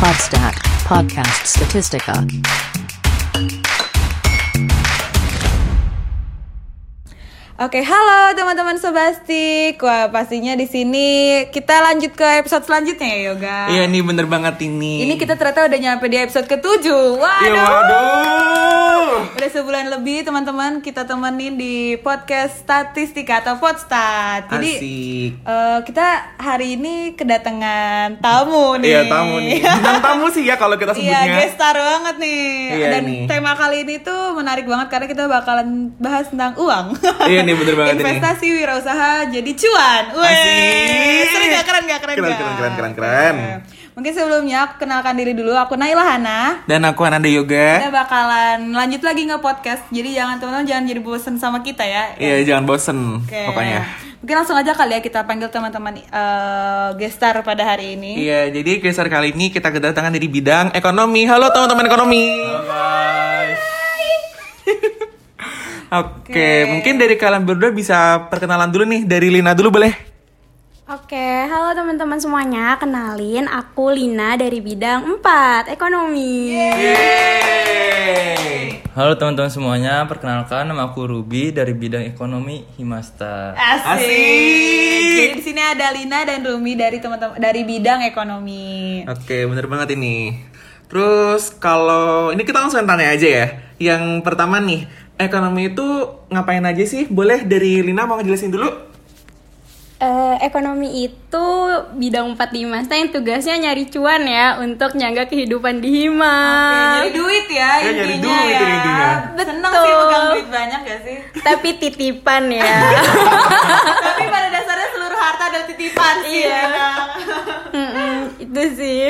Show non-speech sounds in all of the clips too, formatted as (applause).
Podstat, Podcast Statistica. Oke, halo teman-teman Sobastik. Wah, pastinya di sini kita lanjut ke episode selanjutnya ya, Yoga. Iya nih bener banget ini. Ini kita ternyata udah nyampe di episode ke-7. Waduh. Iya, waduh. Udah sebulan lebih teman-teman kita temenin di podcast statistika atau Podstat. Jadi Asik. eh, kita hari ini kedatangan tamu nih. Iya tamu nih. (laughs) Bintang tamu sih ya kalau kita Iya, sebutnya. guest star banget nih. Iya Dan nih. tema kali ini tuh menarik banget karena kita bakalan bahas tentang uang. Iya nih, bener banget ini. Investasi wirausaha jadi cuan. Asik. Seru gak keren gak keren Keren, gak? keren, keren, keren, keren. Mungkin sebelumnya aku kenalkan diri dulu. Aku Naila Hana. Dan aku Ananda Yoga. Kita bakalan lanjut lagi nge podcast. Jadi jangan teman-teman jangan jadi bosen sama kita ya. Iya jangan bosen Oke. pokoknya. Mungkin langsung aja kali ya kita panggil teman-teman eh, guest star pada hari ini. Iya jadi kisar kali ini kita kedatangan dari bidang ekonomi. Halo teman-teman ekonomi. guys. Oke, mungkin dari kalian berdua bisa perkenalan dulu nih dari Lina dulu boleh? Oke, halo teman-teman semuanya. Kenalin, aku Lina dari bidang 4, ekonomi. Yeay. Halo teman-teman semuanya, perkenalkan nama aku Ruby dari bidang ekonomi Himasta. Asik. Asik. Jadi di sini ada Lina dan Rumi dari teman-teman dari bidang ekonomi. Oke, bener banget ini. Terus kalau ini kita langsung tanya aja ya. Yang pertama nih, ekonomi itu ngapain aja sih? Boleh dari Lina mau ngejelasin dulu? Eh, ekonomi itu bidang 4 di Himasta yang tugasnya nyari cuan ya untuk nyangga kehidupan di Hima. Jadi duit ya Ya, intinya nyari duit ya. intinya. Seneng Betul. sih pegang duit banyak gak sih? Tapi titipan ya. (laughs) Tapi pada dasarnya seluruh harta adalah titipan sih. Iya. memang. Mm-mm, itu sih.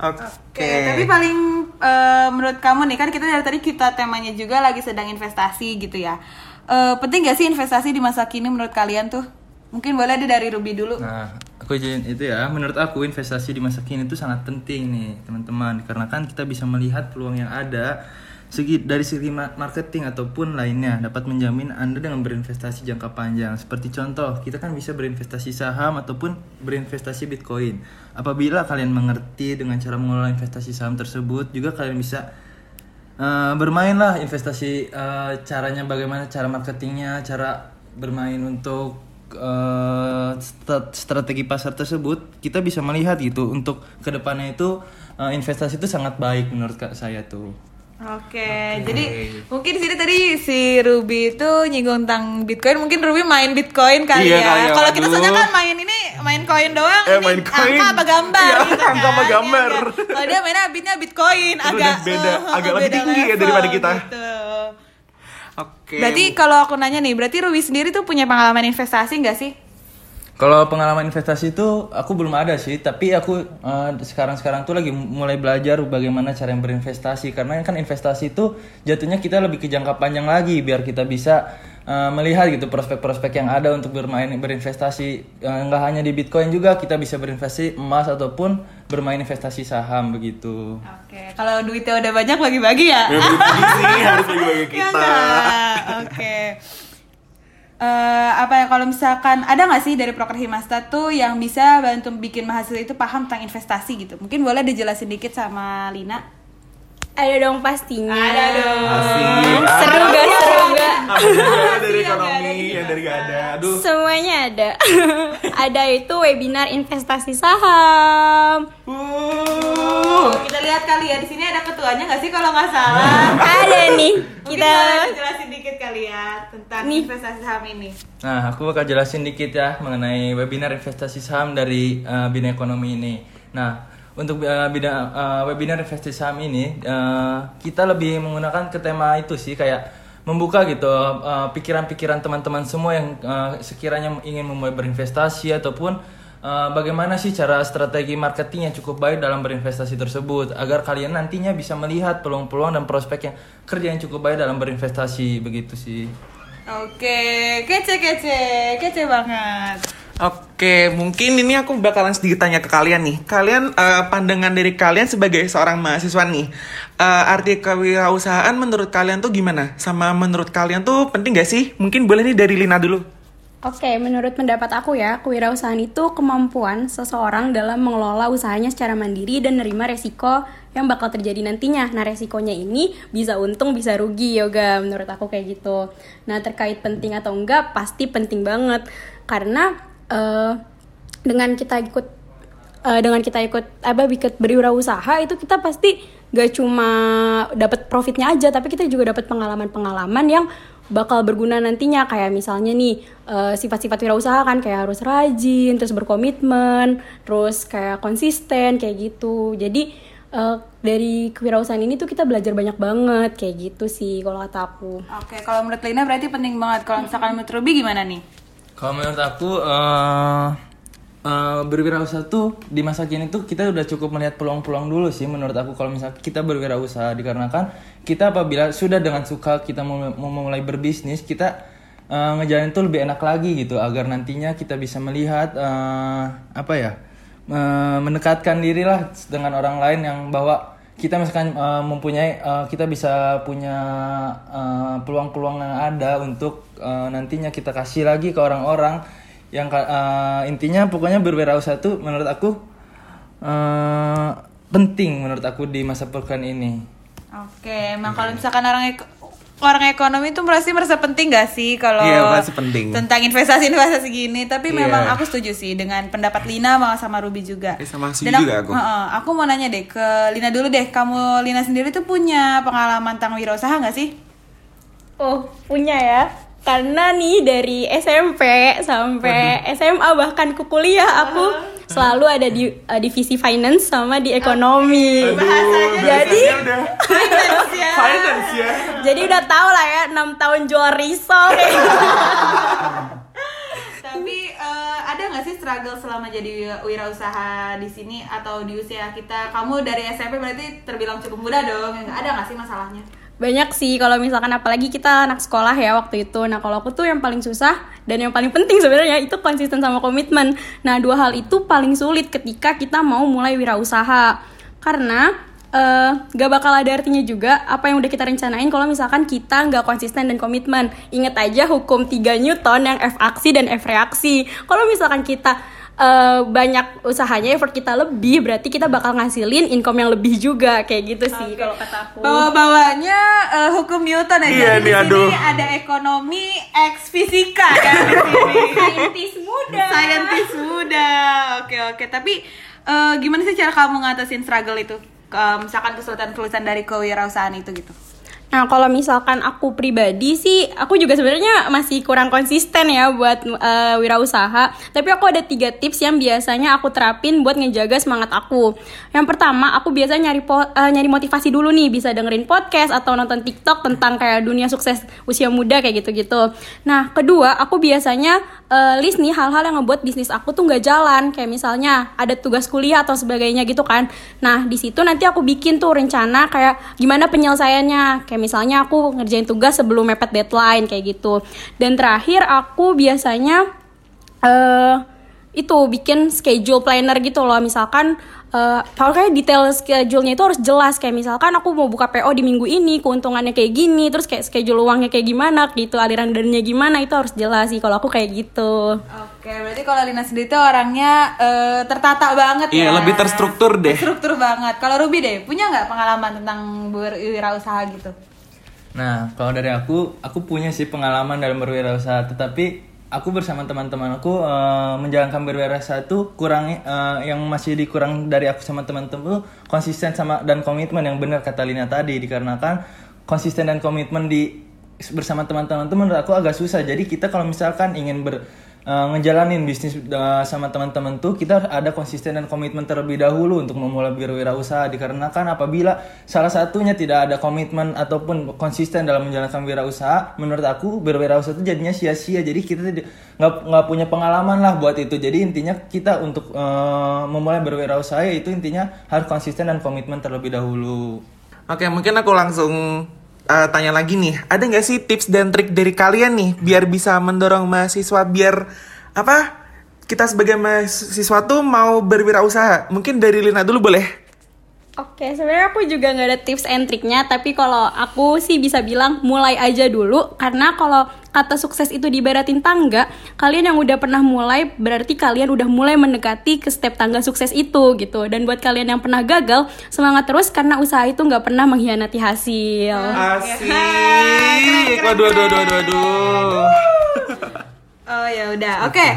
Oke. Oke, tapi paling eh, menurut kamu nih kan kita dari tadi kita temanya juga lagi sedang investasi gitu ya. Eh, penting gak sih investasi di masa kini menurut kalian tuh? Mungkin boleh deh dari Ruby dulu. Nah, aku izin itu ya. Menurut aku investasi di masa kini itu sangat penting nih, teman-teman. Karena kan kita bisa melihat peluang yang ada segi dari segi ma- marketing ataupun lainnya dapat menjamin Anda dengan berinvestasi jangka panjang. Seperti contoh, kita kan bisa berinvestasi saham ataupun berinvestasi Bitcoin. Apabila kalian mengerti dengan cara mengelola investasi saham tersebut, juga kalian bisa Eh, bermainlah investasi eh, caranya bagaimana cara marketingnya cara bermain untuk stra- strategi pasar tersebut kita bisa melihat gitu untuk ke depannya itu eh, investasi itu sangat baik menurut saya tuh Oke, jadi mungkin di sini tadi si Ruby itu nyinggung tentang Bitcoin, mungkin Ruby main Bitcoin kali Iya ya. kali ya, Kalau kita soalnya kan main ini main koin doang, Eh, ini main koin. angka apa gambar Iya, gitu angka apa kan. gambar. Iya, iya. Kalau dia mainnya bitnya Bitcoin, Udah agak beda, eh, agak lebih tinggi ya level daripada kita. gitu. Oke. Berarti kalau aku nanya nih, berarti Ruby sendiri tuh punya pengalaman investasi nggak sih? Kalau pengalaman investasi itu aku belum ada sih tapi aku eh, sekarang-sekarang tuh lagi mulai belajar bagaimana cara yang berinvestasi karena kan investasi itu jatuhnya kita lebih ke jangka panjang lagi biar kita bisa eh, melihat gitu prospek-prospek yang ada untuk bermain berinvestasi Eh, nggak hanya di Bitcoin juga kita bisa berinvestasi emas ataupun bermain investasi saham begitu. Oke, kalau duitnya udah banyak bagi-bagi ya. Ya, bagi sih harus bagi-bagi (laughs) kita. Oke. Eh, apa ya kalau misalkan ada nggak sih dari proker Himasta tuh yang bisa bantu bikin mahasiswa itu paham tentang investasi gitu? Mungkin boleh dijelasin dikit sama Lina. Ada dong pastinya. Ada dong. Asik. Seru gak? Seru gak? Dari ekonomi, yang dari gak ada. Aduh. Semuanya ada. (laughs) ada itu webinar investasi saham. Uh. Kita lihat kali ya di sini ada ketuanya nggak sih kalau nggak salah? Ada nih. Mungkin Kita boleh dijelasin dikit kali ya tentang Nih. investasi saham ini. Nah, aku bakal jelasin dikit ya mengenai webinar investasi saham dari eh, bidang ekonomi ini. Nah, untuk eh, bidang eh, webinar investasi saham ini, eh, kita lebih menggunakan ke tema itu sih kayak membuka gitu eh, pikiran-pikiran teman-teman semua yang eh, sekiranya ingin memulai berinvestasi ataupun eh, bagaimana sih cara strategi marketing yang cukup baik dalam berinvestasi tersebut agar kalian nantinya bisa melihat peluang-peluang dan prospek yang kerja yang cukup baik dalam berinvestasi begitu sih. Oke, kece kece, kece banget. Oke, mungkin ini aku bakalan sedikit tanya ke kalian nih. Kalian eh, pandangan dari kalian sebagai seorang mahasiswa nih, eh, arti kewirausahaan menurut kalian tuh gimana? Sama menurut kalian tuh penting gak sih? Mungkin boleh nih dari Lina dulu. Oke, menurut pendapat aku ya, kewirausahaan itu kemampuan seseorang dalam mengelola usahanya secara mandiri dan menerima resiko yang bakal terjadi nantinya. Nah, resikonya ini bisa untung, bisa rugi, yoga. Menurut aku kayak gitu. Nah, terkait penting atau enggak, pasti penting banget karena eh, dengan kita ikut eh, dengan kita ikut apa ikut berwirausaha itu kita pasti gak cuma dapat profitnya aja, tapi kita juga dapat pengalaman-pengalaman yang bakal berguna nantinya kayak misalnya nih eh, sifat-sifat wirausaha kan kayak harus rajin terus berkomitmen terus kayak konsisten kayak gitu jadi eh, dari kewirausahaan ini tuh kita belajar banyak banget kayak gitu sih kalau kata aku Oke, kalau menurut Lina berarti penting banget. Kalau misalkan menurut Ruby gimana nih? Kalau menurut aku eh eh, berwirausaha tuh di masa kini tuh kita udah cukup melihat peluang-peluang dulu sih menurut aku kalau misalnya kita berwirausaha. Dikarenakan kita apabila sudah dengan suka kita mau, mau mulai berbisnis kita eh, ngejalanin tuh lebih enak lagi gitu. Agar nantinya kita bisa melihat eh, apa ya eh, mendekatkan diri lah dengan orang lain yang bahwa kita misalkan eh, mempunyai eh, kita bisa punya peluang-peluang yang ada untuk eh, nantinya kita kasih lagi ke orang-orang yang eh, intinya pokoknya berwirausaha tuh menurut aku eh, penting menurut aku di masa pekan ini. Oke, emang kalau misalkan orang ek- orang ekonomi itu merasa merasa penting gak sih kalau Iya, pasti penting. tentang investasi-investasi gini. Tapi Iya. memang aku setuju sih dengan pendapat Lina sama sama Ruby juga. Eh, sama Dan setuju juga aku. Heeh, aku mau nanya deh ke Lina dulu deh. Kamu Lina sendiri tuh punya pengalaman tentang wirausaha gak sih? oh punya ya karena nih dari SMP sampai SMA bahkan ke kuliah aku selalu ada di eh, divisi finance sama di ekonomi jadi udah (laughs) Finance ya. finance ya. jadi udah tau lah ya 6 tahun jual risol gitu. (laughs) Tapi eh, ada nggak sih struggle selama jadi wirausaha di sini atau di usia kita? Kamu dari SMP berarti terbilang cukup muda dong. Nggak ada nggak sih masalahnya? Banyak sih kalau misalkan apalagi kita anak sekolah ya waktu itu. Nah kalau aku tuh yang paling susah dan yang paling penting sebenarnya itu konsisten sama komitmen. Nah dua hal itu paling sulit ketika kita mau mulai wirausaha. Karena eh, gak bakal ada artinya juga apa yang udah kita rencanain kalau misalkan kita nggak konsisten dan komitmen. Inget aja hukum 3 Newton yang F aksi dan F reaksi. Kalau misalkan kita eh, banyak usahanya effort kita lebih berarti kita bakal ngasilin income yang lebih juga kayak gitu sih kalau kata aku Bawa-bawanya eh, hukum Newton ya. Iya nih, di sini aduh. ada ekonomi X fisika kan di sini. Saintis muda. Saintis muda. Oke oke. Tapi eh, gimana sih cara kamu ngatasin struggle itu? Ke- misalkan kesulitan-kesulitan dari kewirausahaan itu gitu. Nah, kalau misalkan aku pribadi sih, aku juga sebenarnya masih kurang konsisten ya buat eh, wirausaha. Tapi aku ada tiga tips yang biasanya aku terapin buat ngejaga semangat aku. Yang pertama, aku biasanya nyari po- eh, nyari motivasi dulu nih, bisa dengerin podcast atau nonton TikTok tentang kayak dunia sukses usia muda kayak gitu-gitu. Nah, kedua, aku biasanya eh, list nih hal-hal yang ngebuat bisnis aku tuh nggak jalan. Kayak misalnya ada tugas kuliah atau sebagainya gitu kan. Nah, di situ nanti aku bikin tuh rencana kayak gimana penyelesaiannya. Kayak misalnya aku ngerjain tugas sebelum mepet deadline kayak gitu. Dan terakhir aku biasanya eh itu bikin schedule planner gitu loh misalkan eh pokoknya detail schedule-nya itu harus jelas kayak misalkan aku mau buka PO di minggu ini keuntungannya kayak gini terus kayak schedule uangnya kayak gimana gitu aliran dananya gimana itu harus jelas sih kalau aku kayak gitu Oke, berarti kalau Lina sendiri tuh orangnya eh, tertata banget ya. Iya, lebih terstruktur deh. Terstruktur banget. Kalau Ruby deh, punya nggak pengalaman tentang berwirausaha gitu? Nah, kalau dari aku, aku punya sih pengalaman dalam berwirausaha, tetapi aku bersama teman-teman aku eh, menjalankan berwirausaha itu kurang eh, yang masih dikurang dari aku sama teman-teman konsisten sama dan komitmen yang benar kata Lina tadi dikarenakan konsisten dan komitmen di bersama teman-teman itu menurut aku agak susah. Jadi kita kalau misalkan ingin ber eh, ngejalanin bisnis eh, sama teman-teman tuh kita ada konsisten dan komitmen terlebih dahulu untuk memulai berwirausaha dikarenakan apabila salah satunya tidak ada komitmen ataupun konsisten dalam menjalankan wirausaha menurut aku berwirausaha itu jadinya sia-sia. Jadi kita nggak nggak punya pengalaman lah buat itu. Jadi intinya kita untuk eh, memulai berwirausaha itu intinya harus konsisten dan komitmen terlebih dahulu. Oke, mungkin aku langsung eh, tanya lagi nih. Ada nggak sih tips dan trik dari kalian nih biar bisa mendorong mahasiswa biar apa? Kita sebagai mahasiswa tuh mau berwirausaha. Mungkin dari Lina dulu boleh? Oke, sebenarnya aku juga nggak ada tips and triknya, tapi kalau aku sih bisa bilang mulai aja dulu, karena kalau kata sukses itu dibaratin tangga, kalian yang udah pernah mulai berarti kalian udah mulai mendekati ke step tangga sukses itu gitu. Dan buat kalian yang pernah gagal, semangat terus karena usaha itu nggak pernah mengkhianati hasil. Asik. (laughs) Waduh, waduh, waduh, waduh, waduh. Oh ya udah, oke.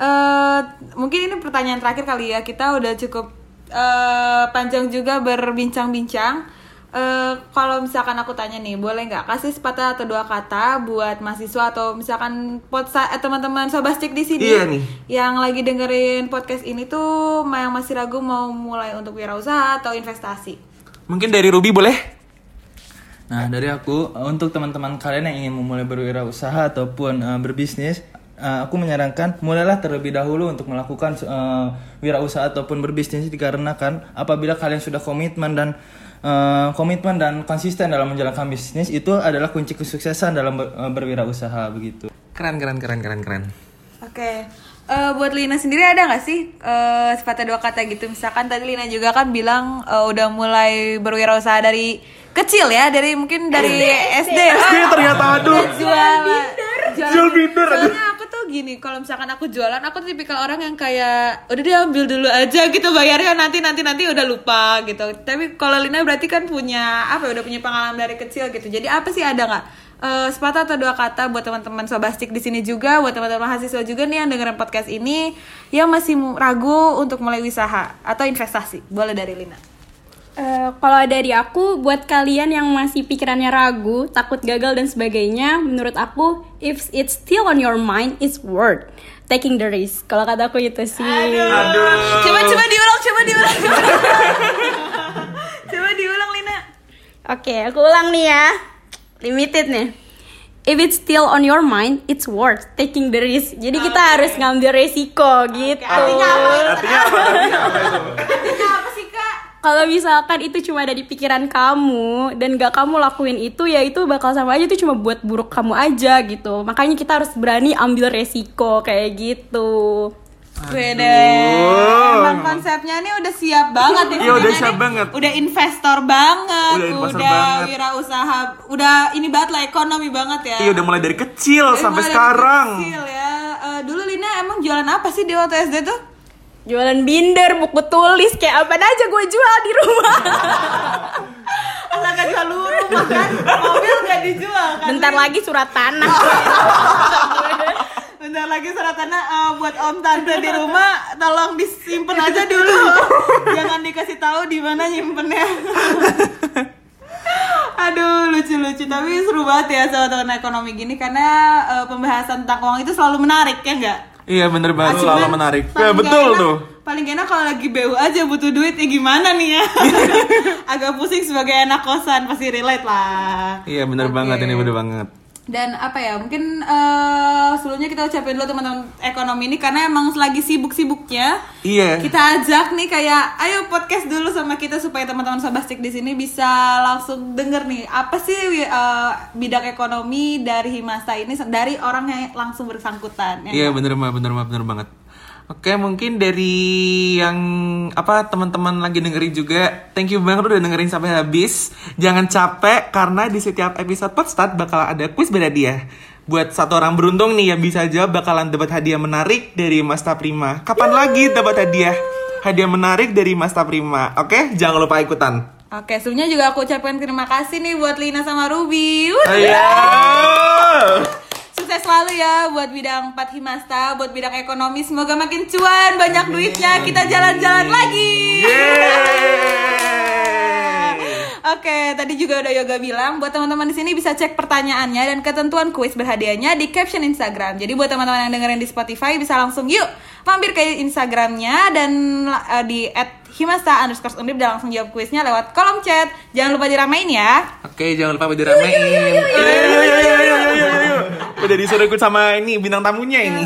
Eh, mungkin ini pertanyaan terakhir kali ya. Kita udah cukup eh, panjang juga berbincang-bincang. Eh, kalau misalkan aku tanya nih, boleh nggak kasih sepatah atau dua kata buat mahasiswa atau misalkan potsa eh, teman-teman sobastik di sini Iya nih. yang lagi dengerin podcast ini tuh yang masih ragu mau mulai untuk wirausaha atau investasi. Mungkin dari Ruby boleh? Nah, dari aku untuk teman-teman kalian yang ingin memulai berwirausaha ataupun eh, berbisnis, eh, aku menyarankan mulailah terlebih dahulu untuk melakukan eh, wirausaha ataupun berbisnis dikarenakan apabila kalian sudah komitmen dan eh, komitmen dan konsisten dalam menjalankan bisnis itu adalah kunci kesuksesan dalam ber- eh, berwirausaha begitu. Keren, keren, keren, keren, keren. Oke, Eh, buat Lina sendiri ada nggak sih eh, sepatah dua kata gitu? Misalkan tadi Lina juga kan bilang eh, udah mulai berwirausaha dari kecil ya, dari mungkin dari SD. SD (laughs) ternyata aduh. jual Jual binder, aku tuh gini, kalau misalkan aku jualan, aku tipikal orang yang kayak udah dia ambil dulu aja gitu bayarnya nanti nanti nanti udah lupa gitu. Tapi kalau Lina berarti kan punya apa? ya, Udah punya pengalaman dari kecil gitu. Jadi apa sih ada nggak? eh, sepatah atau dua kata buat teman-teman sobastik di sini juga, buat teman-teman mahasiswa juga nih yang dengerin podcast ini yang masih ragu untuk mulai usaha atau investasi. Boleh dari Lina. Eh, kalau dari aku, buat kalian yang masih pikirannya ragu, takut gagal dan sebagainya, menurut aku, if it's still on your mind, it's worth taking the risk. Kalau kata aku itu sih. Aduh. Coba coba diulang, coba diulang. (laughs) coba diulang Lina. Oke, aku ulang nih ya. Limited nih. If it's still on your mind, it's worth taking the risk. Jadi kita harus ngambil resiko gitu. Artinya apa? Artinya apa? Artinya apa itu? Artinya apa? Kalau misalkan itu cuma ada di pikiran kamu dan gak kamu lakuin itu, ya itu bakal sama aja itu cuma buat buruk kamu aja gitu. Makanya kita harus berani ambil resiko kayak gitu. Beda. Emang konsepnya ini udah siap banget ya. Iya, udah siap nih. banget. Udah investor banget, Udah investor udah banget. wirausaha, udah ini banget lah ekonomi banget ya. Iya udah mulai dari kecil Dari sampai mulai dari sekarang. Kecil ya. Eh, dulu Lina emang jualan apa sih di waktu SD tuh? Jualan binder, buku tulis, kayak apa aja gue jual di rumah. (laughs) Asal gak jual lu rumah kan, mobil gak dijual kan? Bentar lagi surat tanah. (laughs) Bentar lagi surat tanah eh, buat om tante di rumah tolong disimpan aja dulu. (laughs) Jangan dikasih tahu di mana nyimpennya. Aduh lucu-lucu tapi seru banget ya soal teman ekonomi gini karena eh, pembahasan tentang uang itu selalu menarik ya enggak? Iya bener banget selalu menarik. Ya betul enak- tuh. Paling enak kalau lagi BU aja butuh duit ya gimana nih ya? (laughs) Agak pusing sebagai anak kosan pasti relate lah. Iya bener Oke. banget ini bener banget. Dan apa ya, mungkin eh, sebelumnya kita ucapin dulu teman-teman ekonomi ini karena emang lagi sibuk-sibuknya. Iya. Kita ajak nih kayak, ayo podcast dulu sama kita supaya teman-teman Sobastik di sini bisa langsung denger nih apa sih eh, bidang ekonomi dari Himasa ini dari orang yang langsung bersangkutan. ya Iya nggak? bener bener bener banget. Oke mungkin dari yang apa teman-teman lagi dengerin juga, thank you banget udah dengerin sampai habis. Jangan capek karena di setiap episode Podstat bakal ada quiz berhadiah. Buat satu orang beruntung nih yang bisa jawab bakalan dapat hadiah menarik dari Masta Prima. Kapan lagi dapat hadiah? Hadiah menarik dari Masta Prima. Oke, jangan lupa ikutan. Oke, sebelumnya juga aku ucapkan terima kasih nih buat Lina sama Ruby. Wuh. Ayo. Sukses selalu ya buat bidang 4 Himasta, buat bidang ekonomi. Semoga makin cuan, banyak duitnya, kita jalan-jalan lagi. (laughs) Oke, tadi juga udah Yoga bilang buat teman-teman di sini bisa cek pertanyaannya dan ketentuan kuis berhadiahnya di caption Instagram. Jadi buat teman-teman yang dengerin di Spotify bisa langsung yuk mampir ke Instagramnya dan uh, di @himasta underscore undip dan langsung jawab kuisnya lewat kolom chat. Jangan lupa diramein ya. Oke, jangan lupa diramein. Ayo, ayo, ayo, ayo, ayo, ayo, ayo. Udah disuruh ikut sama ini bintang tamunya ini.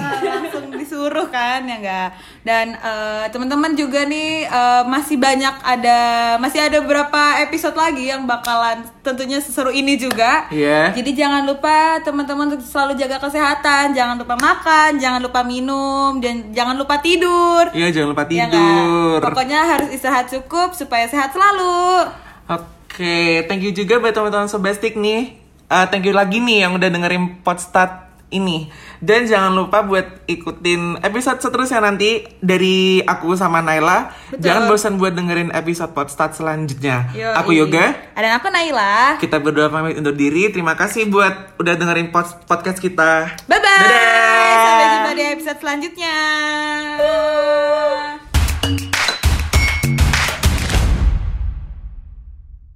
langsung disuruh kan ya enggak. Dan eh, teman-teman juga nih eh, masih banyak ada masih ada beberapa episode lagi yang bakalan tentunya seseru ini juga. Iya. Jadi jangan lupa teman-teman selalu jaga kesehatan, jangan lupa makan, jangan lupa minum, dan jangan lupa tidur. Iya, jangan lupa Ya tidur. Pokoknya harus istirahat cukup supaya sehat selalu. Oke, thank you juga buat teman-teman Sobastik nih. Eh, thank you lagi nih yang udah dengerin Podstat ini. Dan jangan lupa buat ikutin episode seterusnya nanti dari aku sama Naila. Betul. Jangan bosan buat dengerin episode Podstat selanjutnya. Yoi. Aku Yoga. Dan aku Naila. Kita berdua pamit undur diri. Terima kasih buat udah dengerin pod- podcast kita. Bye bye. Dadah. Sampai jumpa di episode selanjutnya.